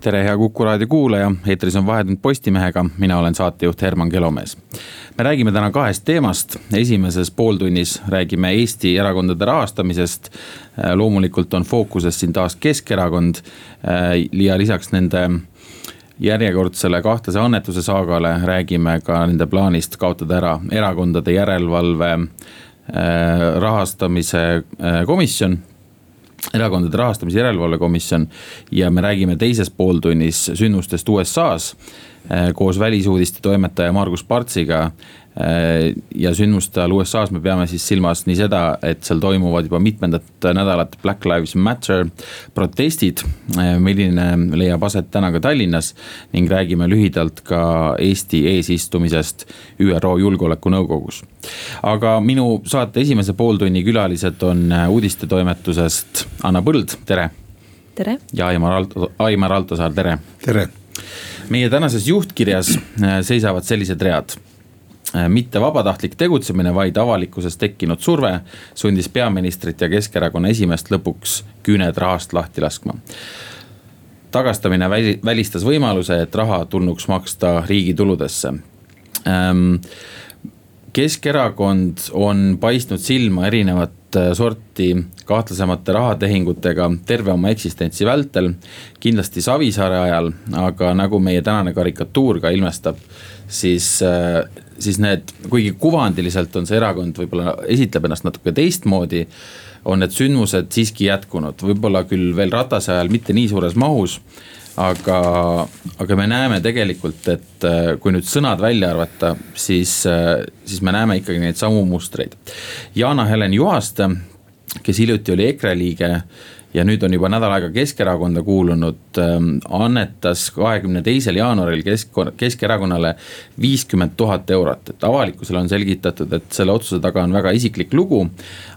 tere, hea Kuku raadio kuulaja, eetris on Vahetund Postimehega, mina olen saatejuht Herman Kelomees. me räägime täna kahest teemast, esimeses pooltunnis räägime Eesti erakondade rahastamisest. loomulikult on fookuses siin taas Keskerakond ja lisaks nende järjekordsele kahtlase annetuse saagale räägime ka nende plaanist kaotada ära erakondade järelevalve rahastamise komisjon erakondade rahastamise järelevalve komisjon ja me räägime teises pooltunnis sündmustest USA-s eh, koos välisuudiste toimetaja Margus Partsiga ja sündmuste all USA-s me peame siis silmas nii seda, et seal toimuvad juba mitmendat nädalat Black Lives Matter protestid, äh, milline leiab aset täna ka Tallinnas. ning räägime lühidalt ka Eesti eesistumisest ÜRO Julgeolekunõukogus. aga minu saate esimese pooltunni külalised on äh, uudistetoimetusest Anna Põld, tere. tere. ja Aimar Alto, Aimar Altosaar, tere. tere. meie tänases juhtkirjas seisavad sellised read Äh, mitte vabatahtlik tegutsemine, vaid avalikkuses tekkinud surve sundis peaministrit ja Keskerakonna esimeest lõpuks küüned rahast lahti laskma. tagastamine välistas võimaluse, et raha tulnuks maksta riigi tuludesse. Ähm, Keskerakond on paistnud silma erinevat äh, sorti kahtlasemate rahatehingutega terve oma eksistentsi vältel. kindlasti Savisaare ajal, aga nagu meie tänane karikatuur ka ilmestab, siis äh, siis need, kuigi kuvandiliselt on see erakond võib-olla esitleb ennast natuke teistmoodi. on need sündmused siiski jätkunud, võib-olla küll veel Ratase ajal mitte nii suures mahus. aga, aga me näeme tegelikult, et äh, kui nüüd sõnad välja arvata, siis, äh, siis me näeme ikkagi neid samu mustreid. Jana-Helen Juhaste, kes hiljuti oli EKRE liige ja nüüd on juba nädal aega Keskerakonda kuulunud, ähm, annetas kahekümne teisel jaanuaril Kesk, Keskerakonnale viiskümmend tuhat eurot, et avalikkusele on selgitatud, et selle otsuse taga on väga isiklik lugu.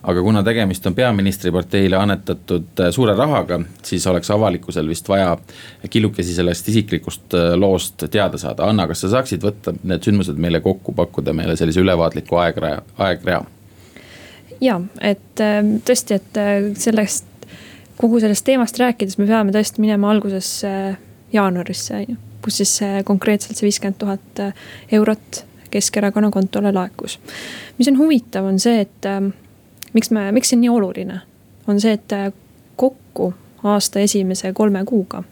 aga kuna tegemist on peaministriparteile annetatud äh, suure rahaga, siis oleks avalikkusel vist vaja killukesi sellest isiklikust äh, loost teada saada. Anna, kas sa saaksid võtta need sündmused meile kokku, pakkuda meile sellise ülevaatliku aegrea, aegrea? ja, et ähm, tõesti, et äh, sellest kogu sellest teemast rääkides me peame tõesti minema alguses jaanuarisse, on ju. kus siis konkreetselt see viiskümmend tuhat äh, eurot Keskerakonna kontole laekus. mis on huvitav, on see, et äh, miks me, miks see nii oluline, on see, et äh, kokku aasta esimese kolme kuuga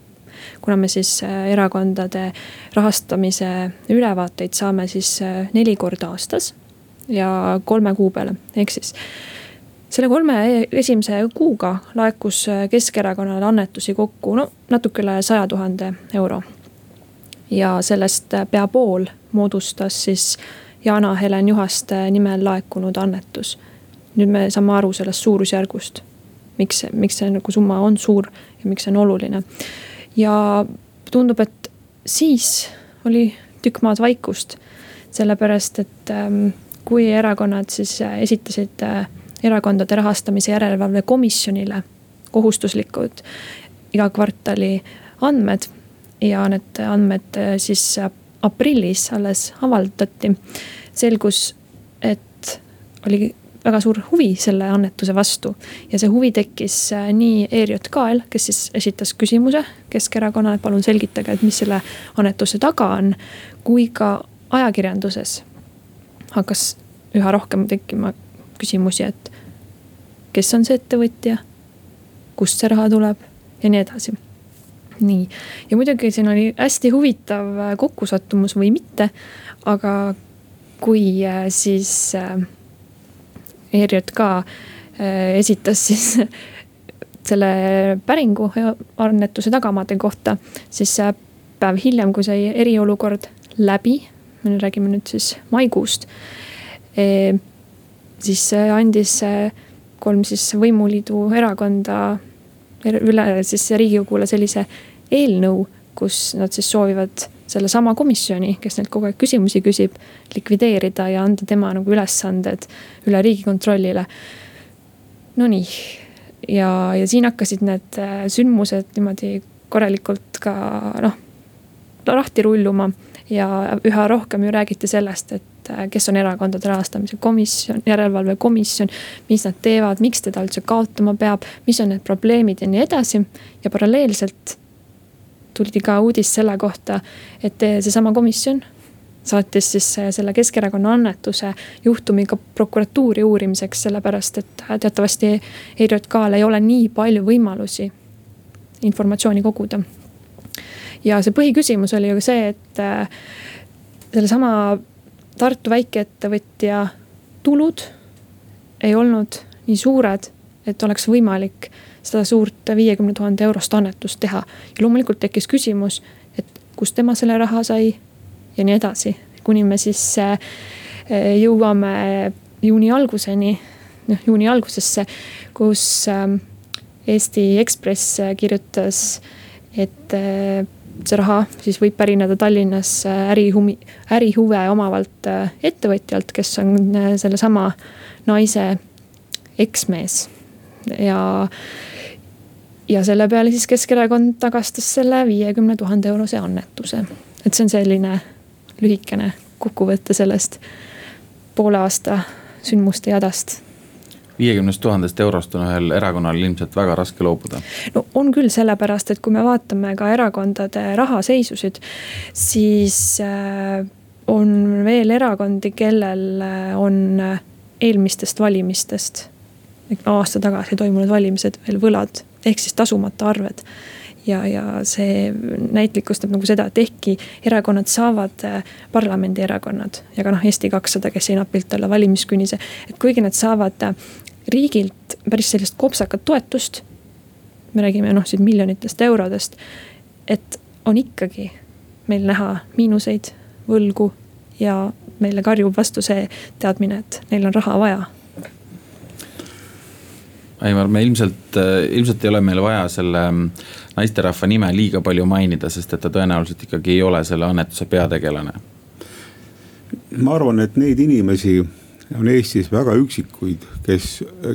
kuna me siis erakondade rahastamise ülevaateid saame siis neli korda aastas ja kolme kuu peale, ehk siis selle kolme esimese kuuga laekus Keskerakonnale annetusi kokku no natuke üle saja tuhande euro. ja sellest pea pool moodustas siis Jana-Helen Juhaste nimel laekunud annetus. nüüd me saame aru sellest suurusjärgust, miks, miks see nagu summa on suur ja miks see on oluline. ja tundub, et siis oli tükk maad vaikust, sellepärast et ähm, kui erakonnad siis esitasid äh, erakondade rahastamise järelevalve komisjonile kohustuslikud iga kvartali andmed. ja need andmed äh, siis aprillis alles avaldati. selgus, et oli väga suur huvi selle annetuse vastu. ja see huvi tekkis äh, nii ERJK-l, kes siis esitas küsimuse Keskerakonnale, palun selgitage, et mis selle annetuse taga on. kui ka ajakirjanduses hakkas üha rohkem tekkima küsimusi, et kes on see ettevõtja, kust see raha tuleb ja nii edasi. nii, ja muidugi siin oli hästi huvitav äh, kokkusattumus või mitte, aga kui äh, siis äh, ERJK esitas siis selle päringu annetuse tagamaade kohta, siis päev hiljem, kui sai eriolukord läbi, me räägime nüüd siis maikuust siis andis kolm siis võimuliidu erakonda üle siis riigikogule sellise eelnõu, kus nad siis soovivad sellesama komisjoni, kes neilt kogu aeg küsimusi küsib, likvideerida ja anda tema nagu ülesanded üle riigikontrollile. Nonii, ja, ja siin hakkasid need äh, sündmused niimoodi korralikult ka noh, lahti rulluma ja üha rohkem ju räägiti sellest, et kes on erakondade rahastamise komisjon, järelevalvekomisjon. mis nad teevad, miks teda üldse kaotama peab, mis on need probleemid ja nii edasi. ja paralleelselt tuli ka uudis selle kohta, et seesama komisjon saatis siis selle Keskerakonna annetuse juhtumi ka prokuratuuri uurimiseks, sellepärast et teatavasti ERJK-l ei ole nii palju võimalusi informatsiooni koguda. ja see põhiküsimus oli ju see, et äh, sellesama Tartu väikeettevõtja tulud ei olnud nii suured, et oleks võimalik seda suurt viiekümne tuhande eurost annetust teha. ja loomulikult tekkis küsimus, et kust tema selle raha sai ja nii edasi, kuni me siis äh, jõuame juuni alguseni, noh juuni algusesse, kus ähm, Eesti Ekspress kirjutas, et äh, see raha siis võib pärineda Tallinnas ärihumi, ärihuve omavalt äh, ettevõtjalt, kes on sellesama naise eksmees ja ja selle peale siis Keskerakond tagastas selle viiekümne tuhande eurose annetuse. et see on selline lühikene kokkuvõte sellest poole aasta sündmuste jadast viiekümnest tuhandest eurost on ühel erakonnal ilmselt väga raske loobuda. no on küll, sellepärast et kui me vaatame ka erakondade rahaseisusid, siis äh, on veel erakondi, kellel äh, on eelmistest valimistest aasta tagasi toimunud valimised veel võlad ehk siis tasumata arved. ja, ja see näitlikustab nagu seda, et ehkki erakonnad saavad, äh, parlamendierakonnad ja ka noh, Eesti kakssada, kes ei napilt alla valimiskünnise. et kuigi nad saavad äh, riigilt päris sellist kopsakat toetust. me räägime noh, siin miljonitest eurodest. et on ikkagi meil näha miinuseid, võlgu ja meile karjub vastu see teadmine, et neil on raha vaja Aimar, me ilmselt, ilmselt ei ole meil vaja selle naisterahva nime liiga palju mainida, sest et ta tõenäoliselt ikkagi ei ole selle annetuse peategelane. ma arvan, et neid inimesi on Eestis väga üksikuid, kes,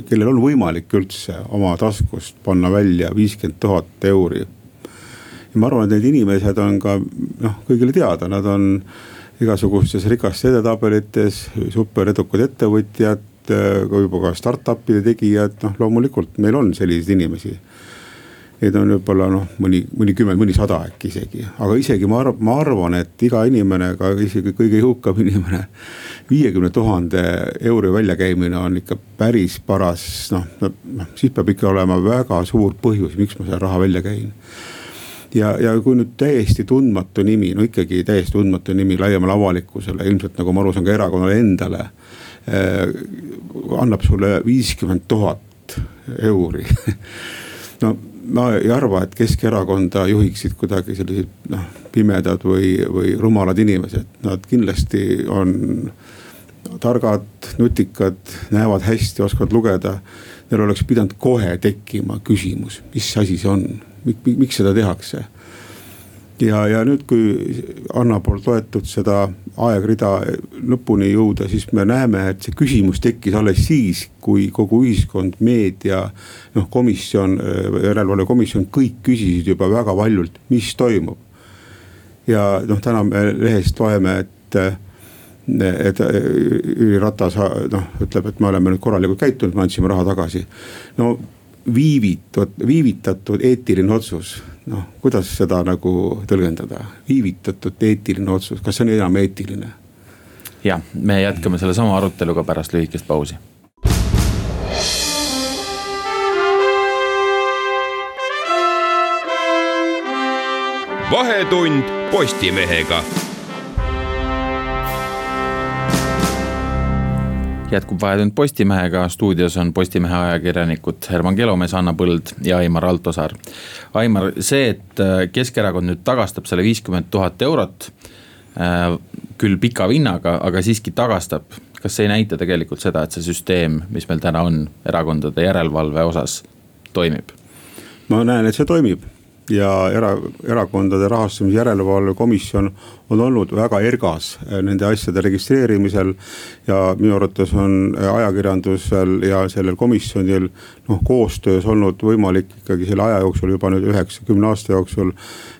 kellel on võimalik üldse oma taskust panna välja viiskümmend tuhat euri. ja ma arvan, et need inimesed on ka noh, kõigile teada, nad on igasugustes rikaste edetabelites superedukad ettevõtjad ka juba ka startup'ide tegijad, noh loomulikult meil on selliseid inimesi. Neid on võib-olla noh, mõni, mõnikümmend, mõni sada äkki isegi, aga isegi ma arvan, ma arvan, et iga inimene, ka isegi kõige jõukam inimene. viiekümne tuhande euro väljakäimine on ikka päris paras, noh, noh siis peab ikka olema väga suur põhjus, miks ma selle raha välja käin ja, ja kui nüüd täiesti tundmatu nimi, no ikkagi täiesti tundmatu nimi laiemale avalikkusele, ilmselt nagu ma aru saan ka erakonnale endale Äh, annab sulle viiskümmend tuhat euri no ma ei arva, et Keskerakonda juhiksid kuidagi sellised noh, pimedad või, või rumalad inimesed, nad kindlasti on targad, nutikad, näevad hästi, oskavad lugeda. Neil oleks pidanud kohe tekkima küsimus, mis asi see on, miks seda tehakse ja, ja nüüd, kui Anna poolt loetud seda aegrida lõpuni jõuda, siis me näeme, et see küsimus tekkis alles siis, kui kogu ühiskond, meedia, noh komisjon, järelevalvekomisjon, kõik küsisid juba väga valjult, mis toimub. ja noh, täna me lehest loeme, et, et Jüri Ratas noh, ütleb, et me oleme nüüd korralikult käitunud, me andsime raha tagasi. no viivitud, viivitatud eetiline otsus noh, kuidas seda nagu tõlgendada, viivitatud eetiline otsus, kas see on enam eetiline? ja, me jätkame sellesama aruteluga pärast lühikest pausi. vahetund Postimehega jätkub Vahetund Postimehega, stuudios on Postimehe ajakirjanikud Herman Kelomees, Anna Põld ja Aimar Altosaar. Aimar, see, et äh, Keskerakond nüüd tagastab selle viiskümmend tuhat eurot äh,, küll pika vinnaga, aga siiski tagastab, kas see ei näita tegelikult seda, et see süsteem, mis meil täna on erakondade järelevalve osas, toimib? ma näen, et see toimib ja era, erakondade rahastamise järelevalve komisjon on olnud väga ergas äh, nende asjade registreerimisel. ja minu arvates on äh, ajakirjandusel ja sellel komisjonil noh, koostöös olnud võimalik ikkagi selle aja jooksul juba nüüd üheksa-kümne aasta jooksul.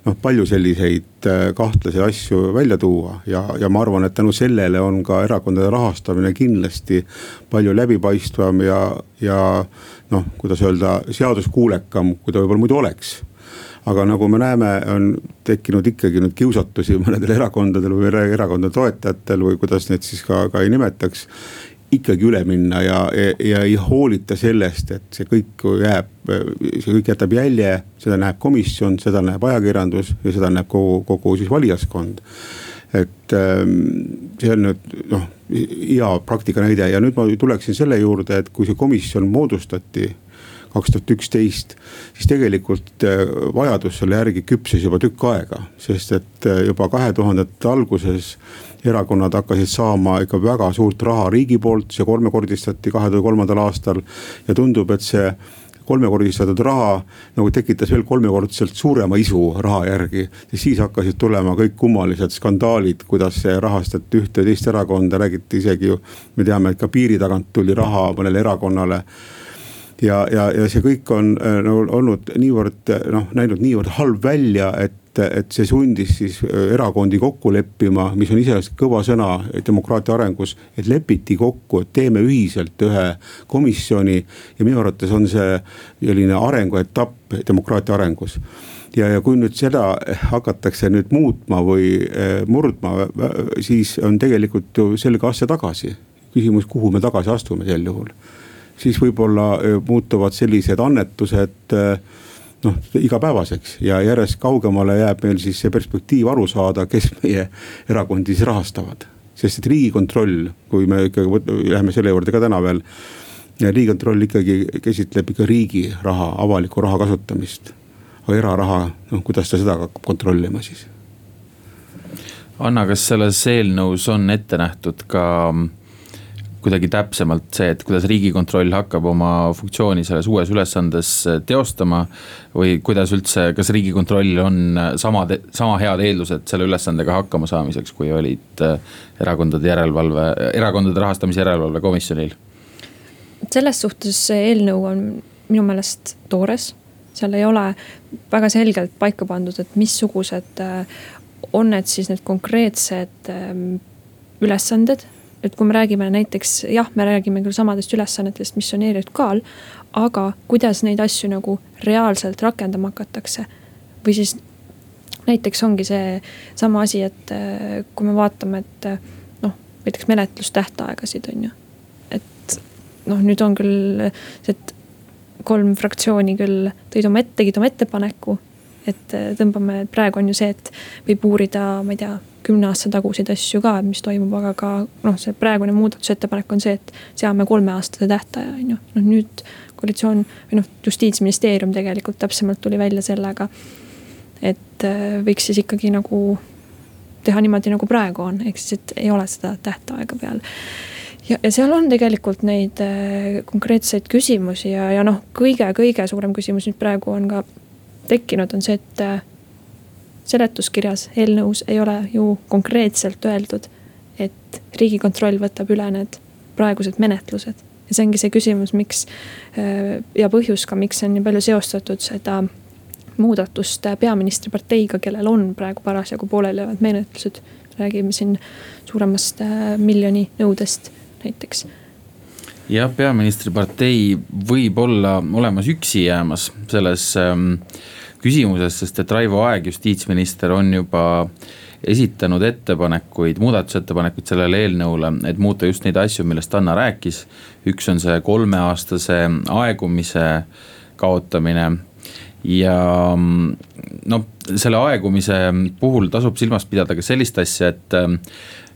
noh, palju selliseid äh, kahtlasi asju välja tuua ja, ja ma arvan, et tänu sellele on ka erakondade rahastamine kindlasti palju läbipaistvam ja, ja noh, kuidas öelda, seaduskuulekam, kui ta võib-olla muidu oleks aga nagu me näeme, on tekkinud ikkagi nüüd kiusatusi mõnedel erakondadel või erakondade toetajatel või kuidas neid siis ka, ka ei nimetaks ikkagi üle minna ja, ja, ja ei hoolita sellest, et see kõik jääb, see kõik jätab jälje, seda näeb komisjon, seda näeb ajakirjandus ja seda näeb kogu, kogu siis valijaskond. et ähm, see on nüüd noh, hea praktika näide ja nüüd ma tuleksin selle juurde, et kui see komisjon moodustati kaks tuhat üksteist. siis tegelikult äh, vajadus selle järgi küpses juba tükk aega, sest et äh, juba kahe tuhandete alguses erakonnad hakkasid saama ikka väga suurt raha riigi poolt, see kolmekordistati kahe tuhande kolmandal aastal. ja tundub, et see kolmekordistatud raha nagu tekitas veel kolmekordselt suurema isu raha järgi. ja siis hakkasid tulema kõik kummalised skandaalid, kuidas rahastati ühte ja teist erakonda, räägiti isegi ju. me teame, et ka piiri tagant tuli raha mõnele erakonnale ja, ja, ja see kõik on äh, nagu olnud niivõrd noh, näinud niivõrd halb välja, et et see sundis siis äh, erakondi kokku leppima, mis on iseenesest kõva sõna demokraatia arengus. et lepiti kokku, et teeme ühiselt ühe komisjoni ja minu arvates on see selline arenguetapp demokraatia arengus ja, ja kui nüüd seda hakatakse nüüd muutma või äh, murdma, siis on tegelikult ju selge asja tagasi. küsimus, kuhu me tagasi astume sel juhul siis võib-olla muutuvad sellised annetused noh, igapäevaseks ja järjest kaugemale jääb meil siis see perspektiiv aru saada, kes meie erakondi siis rahastavad. sest et riigikontroll, kui me ikkagi läheme selle juurde ka täna veel. riigikontroll ikkagi käsitleb ikka riigi raha, avaliku raha kasutamist. aga eraraha, noh kuidas ta seda hakkab kontrollima siis? Anna, kas selles eelnõus on ette nähtud ka äh, kuidagi täpsemalt see, et kuidas riigikontroll hakkab oma funktsiooni selles uues ülesandes äh, teostama. või kuidas üldse, kas riigikontrollil on äh, samad, sama head eeldused selle ülesandega hakkama saamiseks, kui olid äh, erakondade järelevalve, erakondade rahastamise järelevalve komisjonil? selles suhtes see eelnõu on minu meelest toores, seal ei ole väga selgelt paika pandud, et missugused on need siis need konkreetsed ähm, ülesanded et kui me räägime näiteks jah, me räägime küll samadest ülesannetest, mis on ERJK-l, aga kuidas neid asju nagu reaalselt rakendama hakatakse. või siis näiteks ongi see sama asi, et äh, kui me vaatame, et äh, noh, näiteks menetlustähtaegasid on ju. et noh, nüüd on küll see, et kolm fraktsiooni küll tõid oma ette, tegid oma ettepaneku. et äh, tõmbame, praegu on ju see, et võib uurida, ma ei tea kümne aasta taguseid asju ka, mis toimub, aga ka noh, see praegune muudatusettepanek on see, et seame kolmeaastase tähtaja, on ju. noh nüüd koalitsioon või noh, justiitsministeerium tegelikult täpsemalt tuli välja sellega, et äh, võiks siis ikkagi nagu teha niimoodi, nagu praegu on, ehk siis, et ei ole seda tähtaega peal ja, ja seal on tegelikult neid äh, konkreetseid küsimusi ja, ja noh, kõige-kõige suurem küsimus nüüd praegu on ka tekkinud, on see, et äh, seletuskirjas, eelnõus ei ole ju konkreetselt öeldud, et riigikontroll võtab üle need praegused menetlused. ja see ongi see küsimus, miks äh, ja põhjus ka, miks on nii palju seostatud seda muudatust peaministriparteiga, kellel on praegu parasjagu pooleliolevad menetlused. räägime siin suuremast äh, miljoni nõudest näiteks jah, peaministripartei võib olla olemas üksi jäämas selles ähm, küsimuses, sest et Raivo Aeg, justiitsminister, on juba esitanud ettepanekuid, muudatusettepanekuid sellele eelnõule, et muuta just neid asju, millest Anna rääkis. üks on see kolmeaastase aegumise kaotamine ja noh, selle aegumise puhul tasub silmas pidada ka sellist asja, et ähm,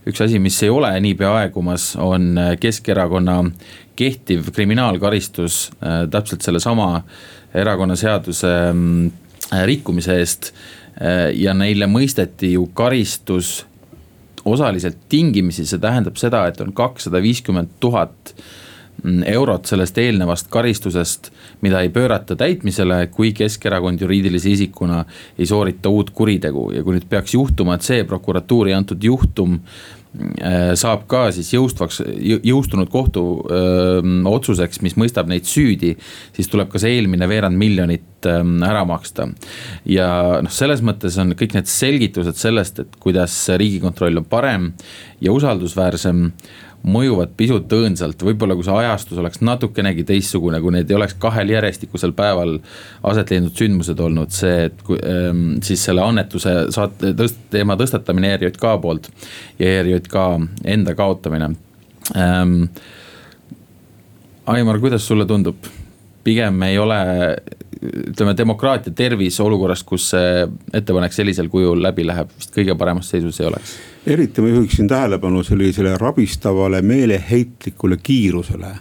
üks asi, mis ei ole niipea aegumas, on Keskerakonna kehtiv kriminaalkaristus äh, täpselt sellesama erakonnaseaduse Äh, rikkumise eest. Äh, ja neile mõisteti ju karistus osaliselt tingimisi, see tähendab seda, et on kakssada viiskümmend tuhat mm, eurot sellest eelnevast karistusest, mida ei pöörata täitmisele, kui Keskerakond juriidilise isikuna ei soorita uut kuritegu ja kui nüüd peaks juhtuma, et see prokuratuuri antud juhtum Äh, saab ka siis jõustvaks, jõustunud kohtu öö, otsuseks, mis mõistab neid süüdi. siis tuleb ka see eelmine veerand miljonit öö, ära maksta. ja noh, selles mõttes on kõik need selgitused sellest, et kuidas riigikontroll on parem ja usaldusväärsem mõjuvad pisut õõnsalt, võib-olla kui see ajastus oleks natukenegi teistsugune, kui need ei oleks kahel järjestikusel päeval aset leidnud sündmused olnud, see, et kui, ähm, siis selle annetuse saate tõst-, teema tõstatamine ERJK poolt ja ERJK enda kaotamine ähm,. Aimar, kuidas sulle tundub, pigem ei ole ütleme, demokraatia tervis olukorras, kus see ettepanek sellisel kujul läbi läheb, vist kõige paremas seisus ei oleks? Eriti ma juhiksin tähelepanu sellisele rabistavale meeleheitlikule kiirusele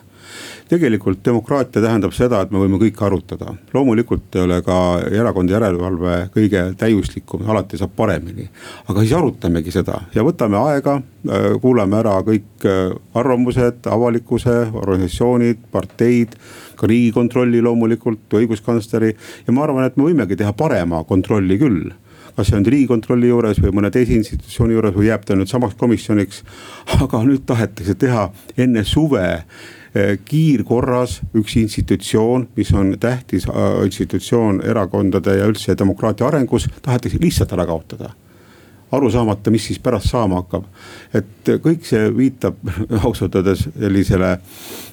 tegelikult demokraatia tähendab seda, et me võime kõike arutada. loomulikult ei ole ka erakonna järelevalve kõige täiuslikum, alati saab paremini. aga siis arutamegi seda ja võtame aega, äh, kuulame ära kõik äh, arvamused, avalikkuse, organisatsioonid, parteid. ka riigikontrolli loomulikult, õiguskantsleri ja ma arvan, et me võimegi teha parema kontrolli küll kas see on riigikontrolli juures või mõne teise institutsiooni juures või jääb ta nüüd samaks komisjoniks. aga nüüd tahetakse teha enne suve kiirkorras üks institutsioon, mis on tähtis äh, institutsioon erakondade ja üldse demokraatia arengus, tahetakse lihtsalt ära kaotada aru saamata, mis siis pärast saama hakkab. et kõik see viitab ausalt öeldes sellisele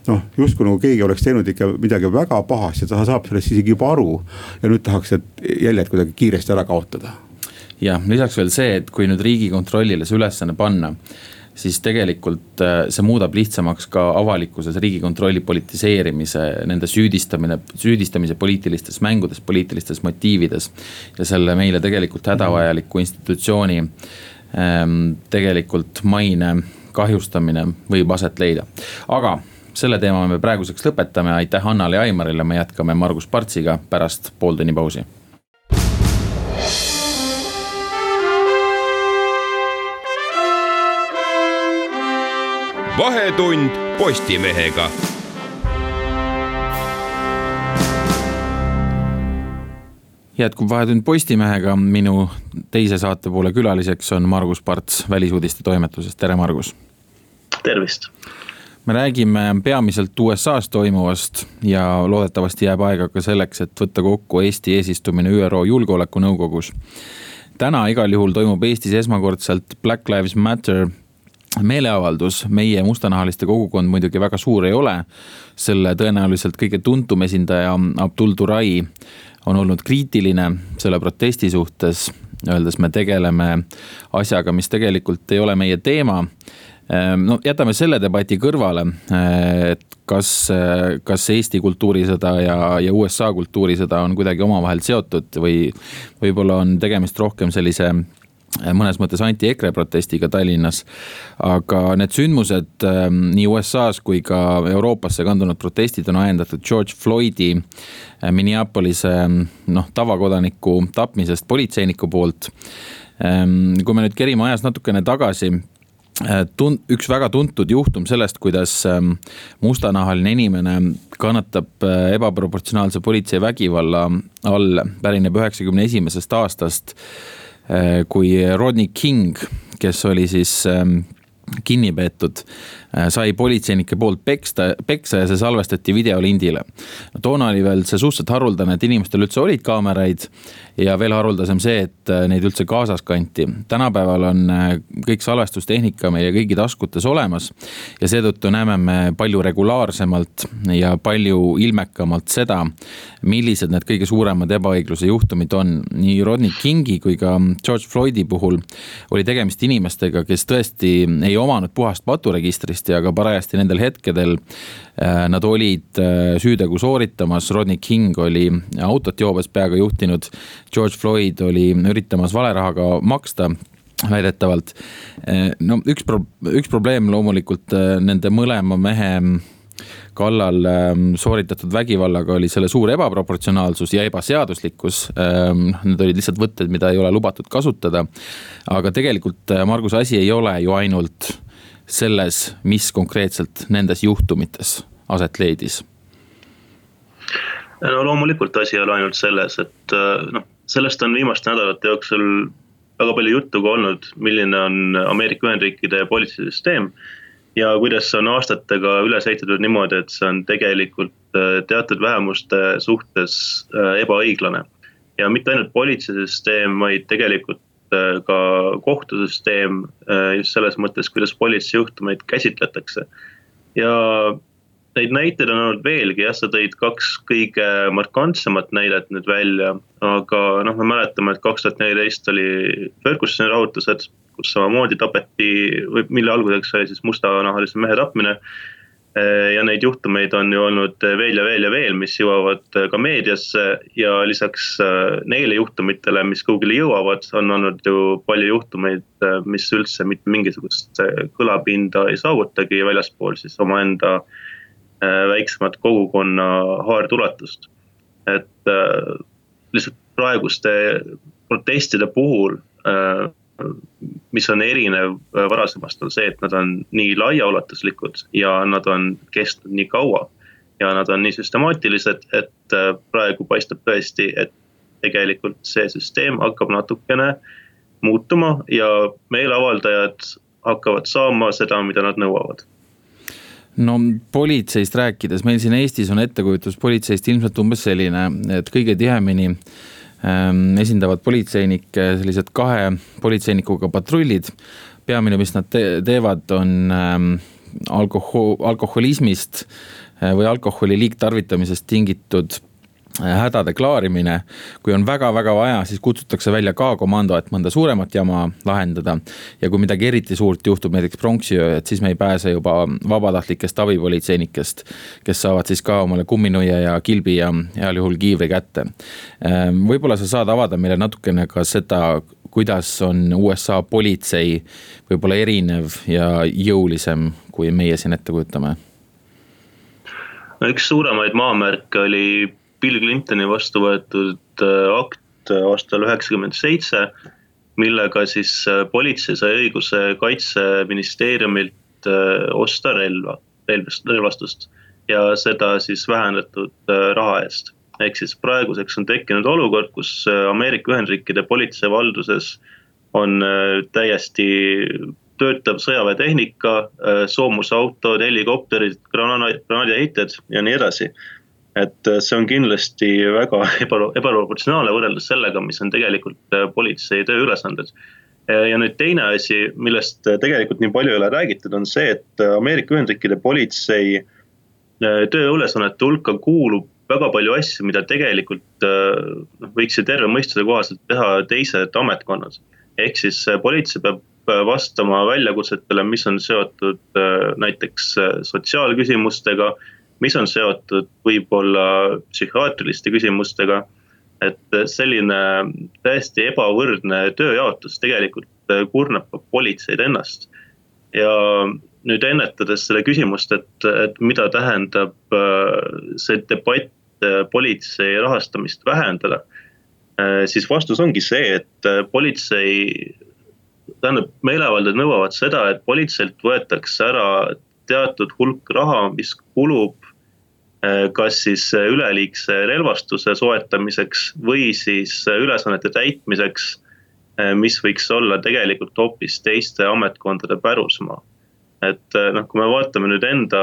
noh, justkui nagu keegi oleks teinud ikka midagi väga pahasti, ta saab sellest isegi juba aru. ja nüüd tahaks need jäljed kuidagi kiiresti ära kaotada ja lisaks veel see, et kui nüüd riigikontrollile see ülesanne panna siis tegelikult äh, see muudab lihtsamaks ka avalikkuses riigikontrolli politiseerimise, nende süüdistamine, süüdistamise poliitilistes mängudes, poliitilistes motiivides. ja selle meile tegelikult hädavajaliku institutsiooni ähm, tegelikult maine kahjustamine võib aset leida, aga selle teema me praeguseks lõpetame, aitäh Annale ja Aimarile, me jätkame Margus Partsiga pärast pooltunni pausi vahetund Postimehega. jätkub Vahetund Postimehega, minu teise saate poole külaliseks on Margus Parts Välisuudiste toimetusest, tere Margus. tervist me räägime peamiselt USA-s toimuvast ja loodetavasti jääb aega ka selleks, et võtta kokku Eesti eesistumine ÜRO Julgeolekunõukogus. täna igal juhul toimub Eestis esmakordselt Black Lives Matter meeleavaldus, meie mustanahaliste kogukond muidugi väga suur ei ole. selle tõenäoliselt kõige tuntum esindaja Abdul Turai on olnud kriitiline selle protesti suhtes, öeldes me tegeleme asjaga, mis tegelikult ei ole meie teema ehm, no jätame selle debati kõrvale, et kas, kas Eesti kultuurisõda ja, ja USA kultuurisõda on kuidagi omavahel seotud või võib-olla on tegemist rohkem sellise mõnes mõttes anti-EKRE protestiga Tallinnas. aga need sündmused ähm, nii USA-s kui ka Euroopasse kandunud protestid on ajendatud George Floydi äh, Minneapolise ähm, noh, tavakodaniku tapmisest politseiniku poolt. Ähm, kui me nüüd kerime ajas natukene tagasi äh, tun-, üks väga tuntud juhtum sellest, kuidas mustanahaline inimene kannatab äh, ebaproportsionaalse politsei vägivalla all, pärineb üheksakümne esimesest aastast Äh, kui Rodney King, kes oli siis ähm, kinni peetud, äh, sai politseinike poolt peksta, peksa ja see salvestati videolindile. toona oli veel see suhteliselt haruldane, et inimestel üldse olid kaameraid ja veel haruldasem see, et äh, neid üldse kaasas kanti. tänapäeval on äh, kõik salvestustehnika meie kõigi taskutes olemas ja seetõttu näeme me palju regulaarsemalt ja palju ilmekamalt seda, millised need kõige suuremad ebaõigluse juhtumid on. nii Rodney Kingi kui ka George Floydi puhul oli tegemist inimestega, kes tõesti ei omanud puhast paturegistrist ja ka parajasti nendel hetkedel Äh, nad olid äh, süütegu sooritamas, Rodney King oli autot joobes peaga juhtinud. George Floyd oli üritamas valerahaga maksta väidetavalt. Äh, no üks pro-, üks probleem loomulikult nende mõlema mehe kallal ähm, sooritatud vägivallaga oli selle suur ebaproportsionaalsus ja ebaseaduslikkus. Ähm, need olid lihtsalt võtted, mida ei ole lubatud kasutada. aga tegelikult, Margus, asi ei ole ju ainult selles, mis konkreetselt nendes juhtumites aset leidis? no loomulikult asi ei ole ainult selles, et noh, sellest on viimaste nädalate jooksul väga palju juttu ka olnud, milline on Ameerika Ühendriikide politseisüsteem. ja kuidas see on aastatega üles ehitatud niimoodi, et see on tegelikult teatud vähemuste suhtes ebaõiglane. ja mitte ainult politseisüsteem, vaid tegelikult ka kohtusüsteem just selles mõttes, kuidas politseijuhtumeid käsitletakse. ja neid näiteid on olnud veelgi, jah, sa tõid kaks kõige markantsemat näidet nüüd välja. aga noh, me mäletame, et kaks tuhat neliteist oli Fergusoni rahutused, kus samamoodi tapeti või mille alguseks oli siis mustanahalise mehe tapmine. Ja neid juhtumeid on ju olnud veel ja veel ja veel, mis jõuavad ka meediasse ja lisaks neile juhtumitele, mis kuhugile jõuavad, on olnud ju palju juhtumeid, mis üldse mitte mingisugust kõlapinda ei saavutagi väljaspool siis omaenda väiksemat kogukonna haardulatust. et lihtsalt praeguste protestide puhul, mis on erinev varasemast, on see, et nad on nii laiaulatuslikud ja nad on kestnud nii kaua. ja nad on nii süstemaatilised, et praegu paistab tõesti, et tegelikult see süsteem hakkab natukene muutuma ja meeleavaldajad hakkavad saama seda, mida nad nõuavad no politseist rääkides, meil siin Eestis on ettekujutus politseist ilmselt umbes selline, et kõige tihemini ähm, esindavad politseinikke sellised kahe politseinikuga patrullid. peamine, mis nad te teevad, on ähm, alkohol, alkoholismist äh, või alkoholi liigtarvitamisest tingitud hädade klaarimine. kui on väga-väga vaja, siis kutsutakse välja K-komando, et mõnda suuremat jama lahendada. ja kui midagi eriti suurt juhtub, näiteks pronksiöö, et siis me ei pääse juba vabatahtlikest abipolitseinikest. kes saavad siis ka omale kumminuia ja kilbi ja heal juhul kiivri kätte. Võib-olla sa saad avada meile natukene ka seda, kuidas on USA politsei võib-olla erinev ja jõulisem, kui meie siin ette kujutame? no üks suuremaid maamärke oli Bill Clintoni vastu võetud äh, akt aastal üheksakümmend seitse, millega siis äh, politsei sai õiguse kaitseministeeriumilt äh, osta relva, relvastust ja seda siis vähendatud raha eest. ehk siis praeguseks on tekkinud olukord, kus Ameerika Ühendriikide politsei valduses on täiesti töötav sõjaväetehnika, soomusautod, helikopterid, granaadiheitjad ja nii edasi et äh, see on kindlasti väga eba, ebaproportsionaalne võrreldes sellega, mis on tegelikult äh, politsei tööülesanded. ja nüüd teine asi, millest äh, tegelikult nii palju ei ole räägitud, on see, et Ameerika Ühendriikide politsei tööülesannete hulka kuulub väga palju asju, mida tegelikult noh, võiks ju terve mõistuse kohaselt teha teised ametkonnad. ehk siis politsei peab vastama väljakutsetele, mis on seotud näiteks sotsiaalküsimustega mis on seotud võib-olla psühhiaatriliste küsimustega. et selline täiesti ebavõrdne tööjaotus tegelikult kurnab ka politseid ennast. ja nüüd ennetades selle küsimust, et, et mida tähendab äh, see debatt äh, politsei rahastamist vähendada. Äh, siis vastus ongi see, et politsei, tähendab, meeleavaldajad nõuavad seda, et politseilt võetakse ära teatud hulk raha, mis kulub Äh, kas siis äh, üleliigse relvastuse soetamiseks või siis äh, ülesannete täitmiseks, mis võiks olla tegelikult hoopis teiste ametkondade pärusmaa. et noh, kui me vaatame nüüd enda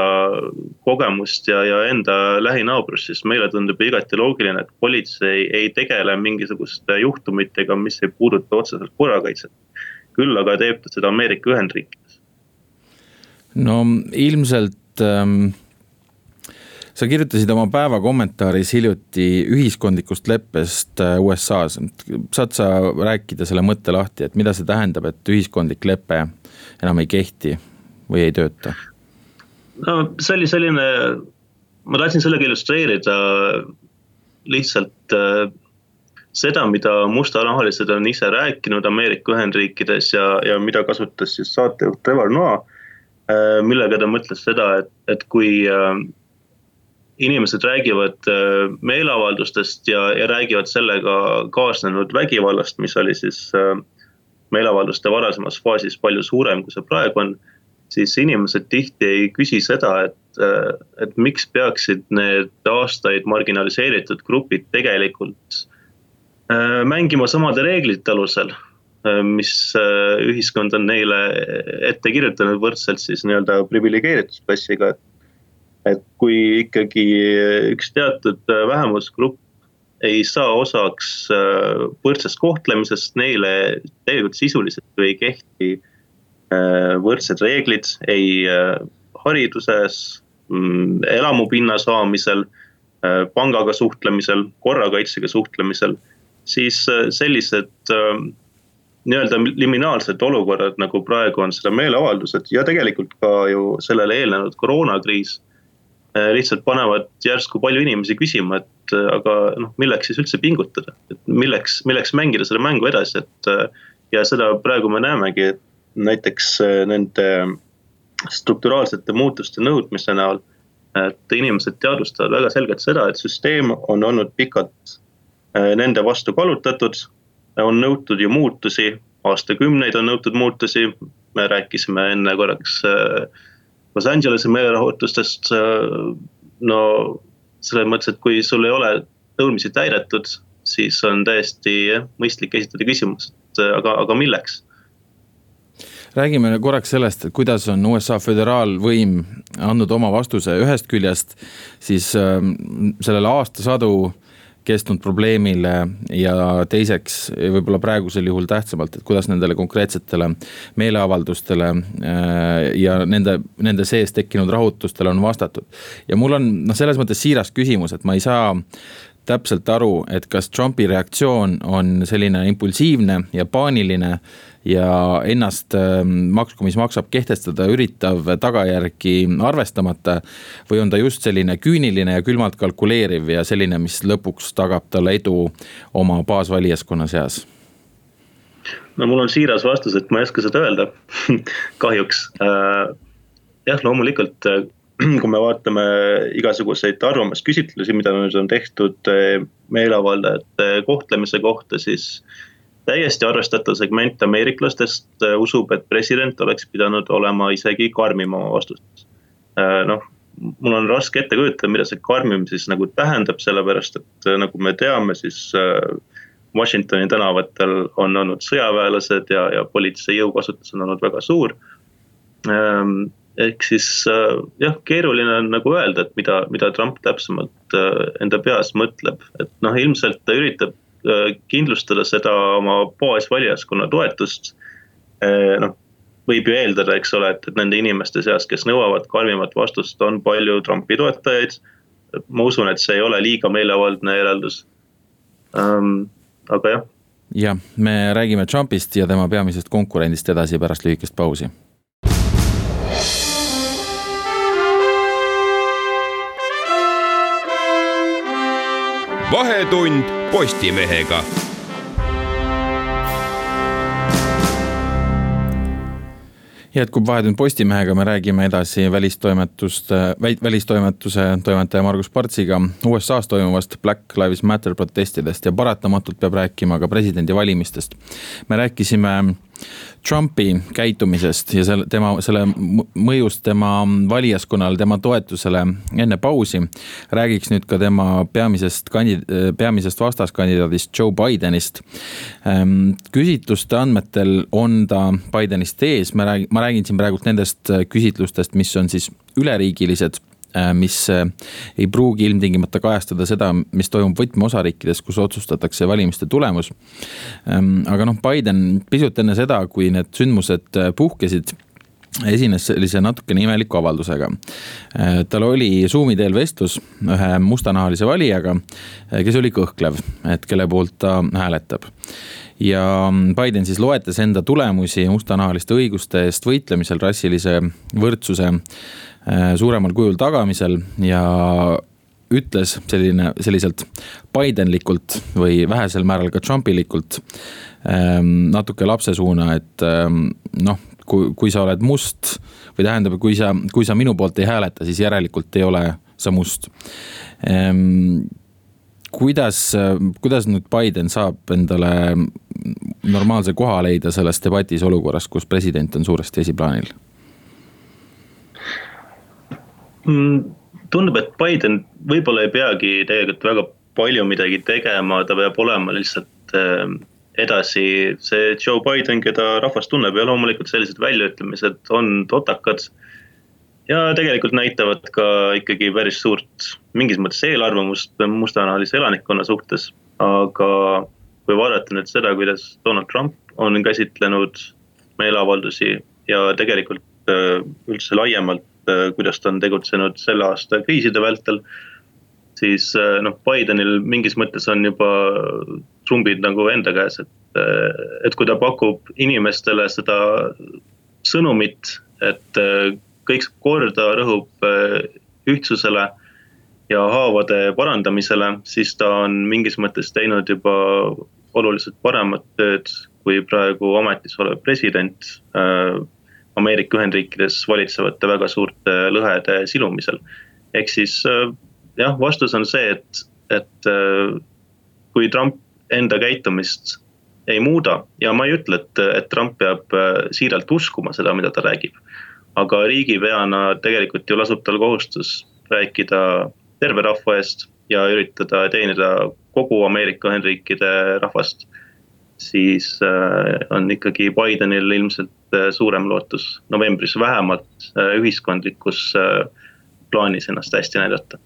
kogemust ja, ja enda lähinaabrust, siis meile tundub igati loogiline, et politsei ei tegele mingisuguste juhtumitega, mis ei puuduta otseselt korrakaitset. küll aga teeb ta seda Ameerika Ühendriikides. no ilmselt ähm sa kirjutasid oma päeva kommentaaris hiljuti ühiskondlikust leppest äh, USA-s. saad sa rääkida selle mõtte lahti, et mida see tähendab, et ühiskondlik lepe enam ei kehti või ei tööta? no see oli selline, ma tahtsin sellega illustreerida lihtsalt äh, seda, mida mustanahalised on ise rääkinud Ameerika Ühendriikides ja, ja mida kasutas siis saatejuht Trevor Noah äh,. millega ta mõtles seda, et, et kui inimesed räägivad äh, meeleavaldustest ja, ja räägivad sellega kaasnenud vägivallast, mis oli siis äh, meeleavalduste varasemas faasis palju suurem, kui see praegu on. siis inimesed tihti ei küsi seda, et, et miks peaksid need aastaid marginaliseeritud grupid tegelikult mängima samade reeglite alusel mis ühiskond on neile ette kirjutanud võrdselt siis nii-öelda priviligeeritusklassiga, et et kui ikkagi üks teatud äh, vähemusgrupp ei saa osaks äh, võrdsest kohtlemisest, neile tegelikult sisuliselt ei kehti äh, võrdsed reeglid ei hariduses, mm, elamupinna saamisel, pangaga suhtlemisel, korrakaitsega suhtlemisel, siis sellised nii-öelda liminaalsed olukorrad, nagu praegu on seda meeleavaldused ja tegelikult ka ju sellele eelnenud koroonakriis lihtsalt panevad järsku palju inimesi küsima, et äh, aga noh, milleks siis üldse pingutada, et milleks, milleks mängida seda mängu edasi, et. Äh, ja seda praegu me näemegi, et näiteks nende strukturaalsete muutuste nõudmise näol. et inimesed teadvustavad väga selgelt seda, et süsteem on olnud pikalt nende vastu kallutatud. on nõutud ju muutusi, aastakümneid on nõutud muutusi, me rääkisime enne korraks äh, Los Angelese meelelahutustest. Äh, no selles mõttes, et kui sul ei ole nõudmisi täidetud, siis on täiesti mõistlik esitada küsimus, et äh, aga, aga milleks räägime korraks sellest, et kuidas on USA föderaalvõim andnud oma vastuse, ühest küljest siis äh, sellele aastasadu kestnud probleemile ja teiseks võib-olla praegusel juhul tähtsamalt, et kuidas nendele konkreetsetele meeleavaldustele äh, ja nende, nende sees tekkinud rahutustele on vastatud. ja mul on noh, selles mõttes siiras küsimus, et ma ei saa täpselt aru, et kas Trumpi reaktsioon on selline impulsiivne ja paaniline ja ennast ähm, maksku, mis maksab, kehtestada üritav tagajärgi arvestamata. või on ta just selline küüniline ja külmalt kalkuleeriv ja selline, mis lõpuks tagab talle edu oma baasvalijaskonna seas? no mul on siiras vastus, et ma ei oska seda öelda kahjuks äh,. jah, loomulikult äh, kui me vaatame igasuguseid arvamusküsitlusi, mida nüüd on tehtud äh, meeleavaldajate kohtlemise kohta, siis täiesti arvestatav segment ameeriklastest äh, usub, et president oleks pidanud olema isegi karmim oma vastustes. Äh, noh, mul on raske ette kujutada, mida see karmim siis nagu tähendab, sellepärast et nagu me teame, siis Washingtoni tänavatel on olnud sõjaväelased ja, ja politsei jõukasutus on olnud väga suur. Ehk siis jah, keeruline on nagu öelda, et mida, mida Trump täpsemalt enda peas mõtleb, et noh, ilmselt ta üritab Äh, kindlustada seda oma baasvalijaskonna toetust. Äh, noh, võib ju eeldada, eks ole, et, et nende inimeste seas, kes nõuavad karmimat vastust, on palju Trumpi toetajaid. ma usun, et see ei ole liiga meelevaldne järeldus ähm,, aga jah. jah, me räägime Trumpist ja tema peamisest konkurendist edasi pärast lühikest pausi vahetund Postimehega jätkub Vahetund Postimehega, me räägime edasi välistoimetuste, välistoimetuse toimetaja Margus Partsiga USA-s toimuvast Black Lives Matter protestidest ja paratamatult peab rääkima ka presidendivalimistest. me rääkisime Trumpi käitumisest ja selle, tema, selle mõjust tema valijaskonnale, tema toetusele enne pausi. räägiks nüüd ka tema peamisest kandi-, peamisest vastaskandidaadist Joe Bidenist. Ehm, küsitluste andmetel on ta Bidenist ees, ma räägin, ma räägin siin praegult nendest küsitlustest, mis on siis üleriigilised mis äh, ei pruugi ilmtingimata kajastada seda, mis toimub võtmeosariikides, kus otsustatakse valimiste tulemus. Ähm, aga noh, Biden pisut enne seda, kui need sündmused äh, puhkesid esines sellise natukene imeliku avaldusega. tal oli Zoom'i teel vestlus ühe mustanahalise valijaga, kes oli kõhklev, et kelle poolt ta hääletab ja Biden siis loetles enda tulemusi mustanahaliste õiguste eest võitlemisel, rassilise võrdsuse Äh, suuremal kujul tagamisel ja ütles selline, selliselt Bidenlikult või vähesel määral ka Trumpilikult ähm, natuke lapse suuna, et ähm, noh, kui, kui sa oled must või tähendab, kui sa, kui sa minu poolt ei hääleta, siis järelikult ei ole sa must. Ähm, kuidas, kuidas nüüd Biden saab endale normaalse koha leida selles debatis olukorras, kus president on suuresti esiplaanil tundub, et Biden võib-olla ei peagi tegelikult väga palju midagi tegema, ta peab olema lihtsalt äh, edasi see Joe Biden, keda rahvas tunneb ja loomulikult sellised väljaütlemised on totakad. ja tegelikult näitavad ka ikkagi päris suurt mingis mõttes eelarvamust mustanahalise elanikkonna suhtes, aga kui vaadata nüüd seda, kuidas Donald Trump on käsitlenud meeleavaldusi ja tegelikult äh, üldse laiemalt, kuidas ta on tegutsenud selle aasta kriiside vältel siis äh, noh, Bidenil mingis mõttes on juba trumbid nagu enda käes, et, et kui ta pakub inimestele seda sõnumit, et kõik korda, rõhub ühtsusele ja haavade parandamisele, siis ta on mingis mõttes teinud juba oluliselt paremat tööd kui praegu ametis olev president äh, Ameerika Ühendriikides valitsevate väga suurte lõhede silumisel. ehk siis äh, jah, vastus on see, et, et äh, kui Trump enda käitumist ei muuda ja ma ei ütle, et, et Trump peab siiralt uskuma seda, mida ta räägib. aga riigipeana tegelikult ju lasub tal kohustus rääkida terve rahva eest ja üritada teenida kogu Ameerika Ühendriikide rahvast. siis äh, on ikkagi Bidenil ilmselt äh, suurem lootus novembris vähemalt äh, ühiskondlikus plaanis ennast hästi näidata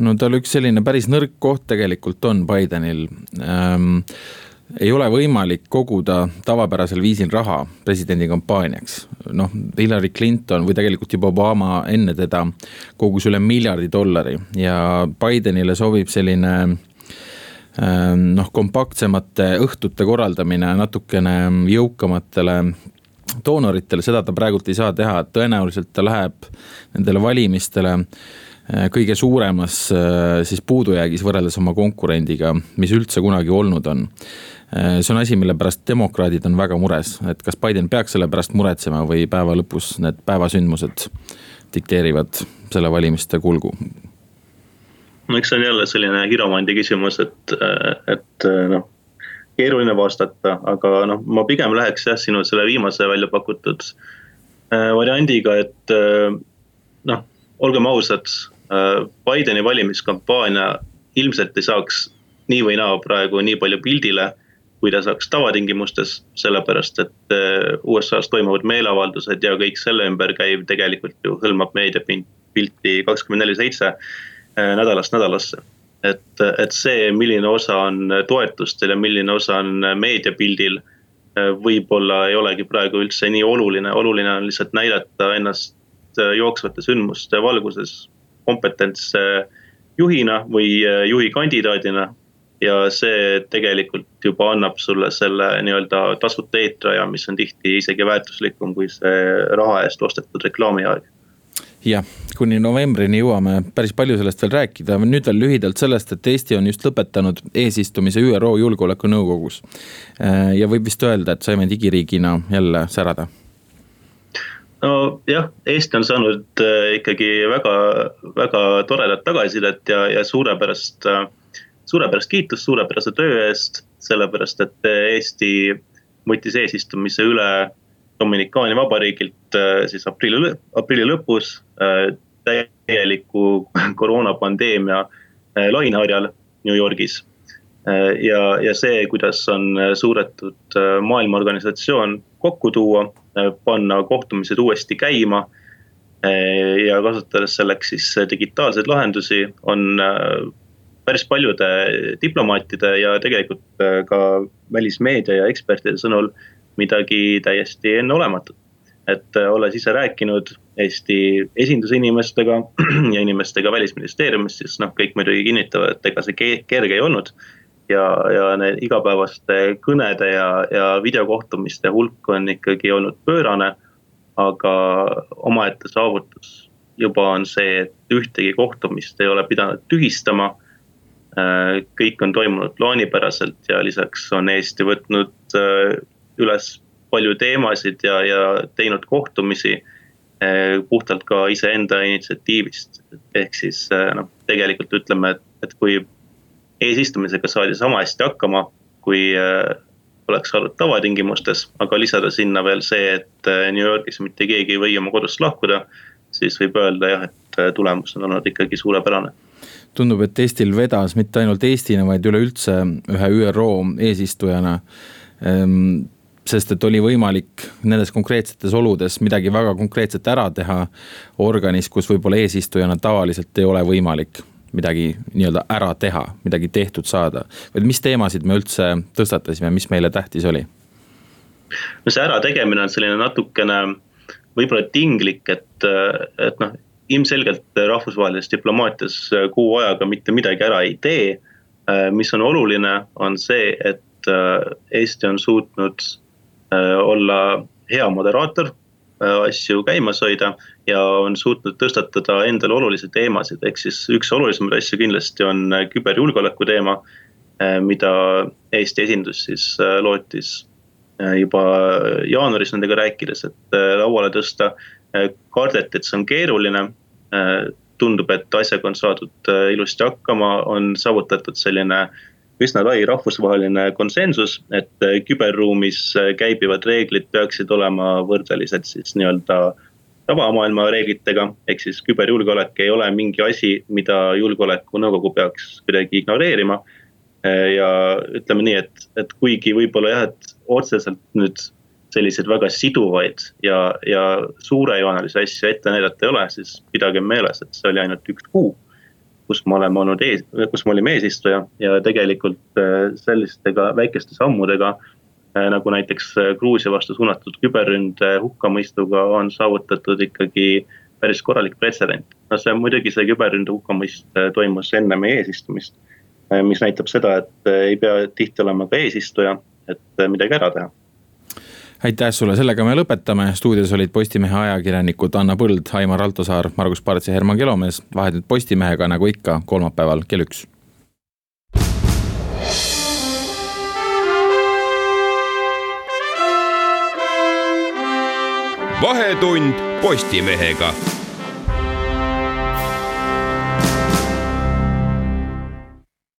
no tal üks selline päris nõrk koht tegelikult on Bidenil ähm, ei ole võimalik koguda tavapärasel viisil raha presidendi kampaaniaks. noh, Hillary Clinton või tegelikult juba Obama enne teda kogus üle miljardi dollari ja Bidenile sobib selline ähm, noh, kompaktsemate õhtute korraldamine natukene jõukamatele doonoritele, seda ta praegult ei saa teha, et tõenäoliselt ta läheb nendele valimistele äh, kõige suuremas äh, siis puudujäägis võrreldes oma konkurendiga, mis üldse kunagi olnud on Äh, see on asi, mille pärast demokraadid on väga mures, et kas Biden peaks selle pärast muretsema või päeva lõpus need päevasündmused dikteerivad selle valimiste kulgu? no eks see on jälle selline hiromandi küsimus, et, et noh, keeruline vastata, aga noh, ma pigem läheks jah, sinu selle viimase välja pakutud äh, variandiga, et äh, noh, olgem ausad, Bideni valimiskampaania ilmselt ei saaks nii või naa praegu nii palju pildile kui ta saaks tavatingimustes, sellepärast et USA-s toimuvad meeleavaldused ja kõik selle ümber käiv tegelikult ju hõlmab meediapilti kakskümmend neli seitse nädalast nädalasse. Et, et see, milline osa on toetustel ja milline osa on meediapildil, võib-olla ei olegi praegu üldse nii oluline, oluline on lihtsalt näidata ennast jooksvate sündmuste valguses kompetentse juhina või juhi kandidaadina. Ja see tegelikult juba annab sulle selle nii-öelda tasuta eetriaja, mis on tihti isegi väärtuslikum kui see raha eest ostetud reklaamiaeg jah, kuni novembrini jõuame päris palju sellest veel rääkida, nüüd veel lühidalt sellest, et Eesti on just lõpetanud eesistumise ÜRO Julgeolekunõukogus. Äh, ja võib vist öelda, et saime digiriigina jälle särada. nojah, Eesti on saanud äh, ikkagi väga, väga toredat tagasisidet ja, ja suurepärast äh, suurepärast kiitust suurepärase töö eest, sellepärast et Eesti võttis eesistumise üle Dominikaani vabariigilt äh, siis aprilli, aprilli lõpus äh, täieliku koroonapandeemia äh, laineharjal New Yorgis. ja, ja see, kuidas on suudetud maailmaorganisatsioon kokku tuua, panna kohtumised uuesti käima ja kasutades selleks siis digitaalseid lahendusi, on päris paljude diplomaatide ja tegelikult ka välismeedia ja ekspertide sõnul midagi täiesti enneolematut. et äh, olles ise rääkinud Eesti esindusinimestega ja inimestega välisministeeriumis, siis noh, kõik muidugi kinnitavad, et ega see kerge ei olnud. ja, ja need igapäevaste kõnede ja, ja videokohtumiste hulk on ikkagi olnud pöörane. aga omaette saavutus juba on see, et ühtegi kohtumist ei ole pidanud tühistama Äh, kõik on toimunud plaanipäraselt ja lisaks on Eesti võtnud äh, üles palju teemasid ja, ja teinud kohtumisi äh, puhtalt ka iseenda initsiatiivist. ehk siis noh, tegelikult ütleme, et, et kui eesistumisega saadi sama hästi hakkama, kui oleks olnud tavatingimustes, aga lisada sinna veel see, et New Yorgis mitte keegi ei või oma kodust lahkuda, siis võib öelda jah, et tulemus on olnud ikkagi suurepärane tundub, et Eestil vedas mitte ainult Eestina, vaid üleüldse ühe ÜRO eesistujana. Sest et oli võimalik nendes konkreetsetes oludes midagi väga konkreetset ära teha organis, kus võib-olla eesistujana tavaliselt ei ole võimalik midagi nii-öelda ära teha, midagi tehtud saada. või mis teemasid me üldse tõstatasime, mis meile tähtis oli? no see ärategemine on selline natukene võib-olla tinglik, et, et noh ilmselgelt rahvusvahelises diplomaatias kuu ajaga mitte midagi ära ei tee. Mis on oluline, on see, et Eesti on suutnud olla hea moderaator, asju käimas hoida ja on suutnud tõstatada endale olulisi teemasid, ehk siis üks olulisemaid asju kindlasti on küberjulgeoleku teema. mida Eesti esindus siis lootis juba jaanuaris nendega rääkides, et lauale tõsta kardeti, et see on keeruline, Äh, tundub, et asjaga on saadud äh, ilusti hakkama, on saavutatud selline üsna lai rahvusvaheline konsensus, et äh, küberruumis käibivad reeglid peaksid olema võrdelised siis nii-öelda tavamaailma reeglitega. ehk siis küberjulgeolek ei ole mingi asi, mida julgeolekunõukogu peaks kuidagi ignoreerima. ja ütleme nii, et, et kuigi võib-olla jah, et otseselt nüüd selliseid väga siduvaid ja, ja suurejoonelisi asju ette näidata ei ole, siis pidagem meeles, et see oli ainult üks kuu. Kus me oleme olnud ees, kus me olime eesistuja ja tegelikult äh, selliste ka väikeste sammudega. Äh, nagu näiteks äh, Gruusia vastu suunatud küberründe hukkamõistuga on saavutatud ikkagi päris korralik pretsedent. no see muidugi see küberründe hukkamõist toimus enne meie eesistumist. mis näitab seda, et ei pea tihti olema ka eesistuja, et midagi ära teha aitäh sulle, sellega me lõpetame, stuudios olid Postimehe ajakirjanikud Anna Põld, Aimar Altosaar, Margus Parts ja Herman Kelomees. vahetult Postimehega nagu ikka kolmapäeval kell üks. vahetund Postimehega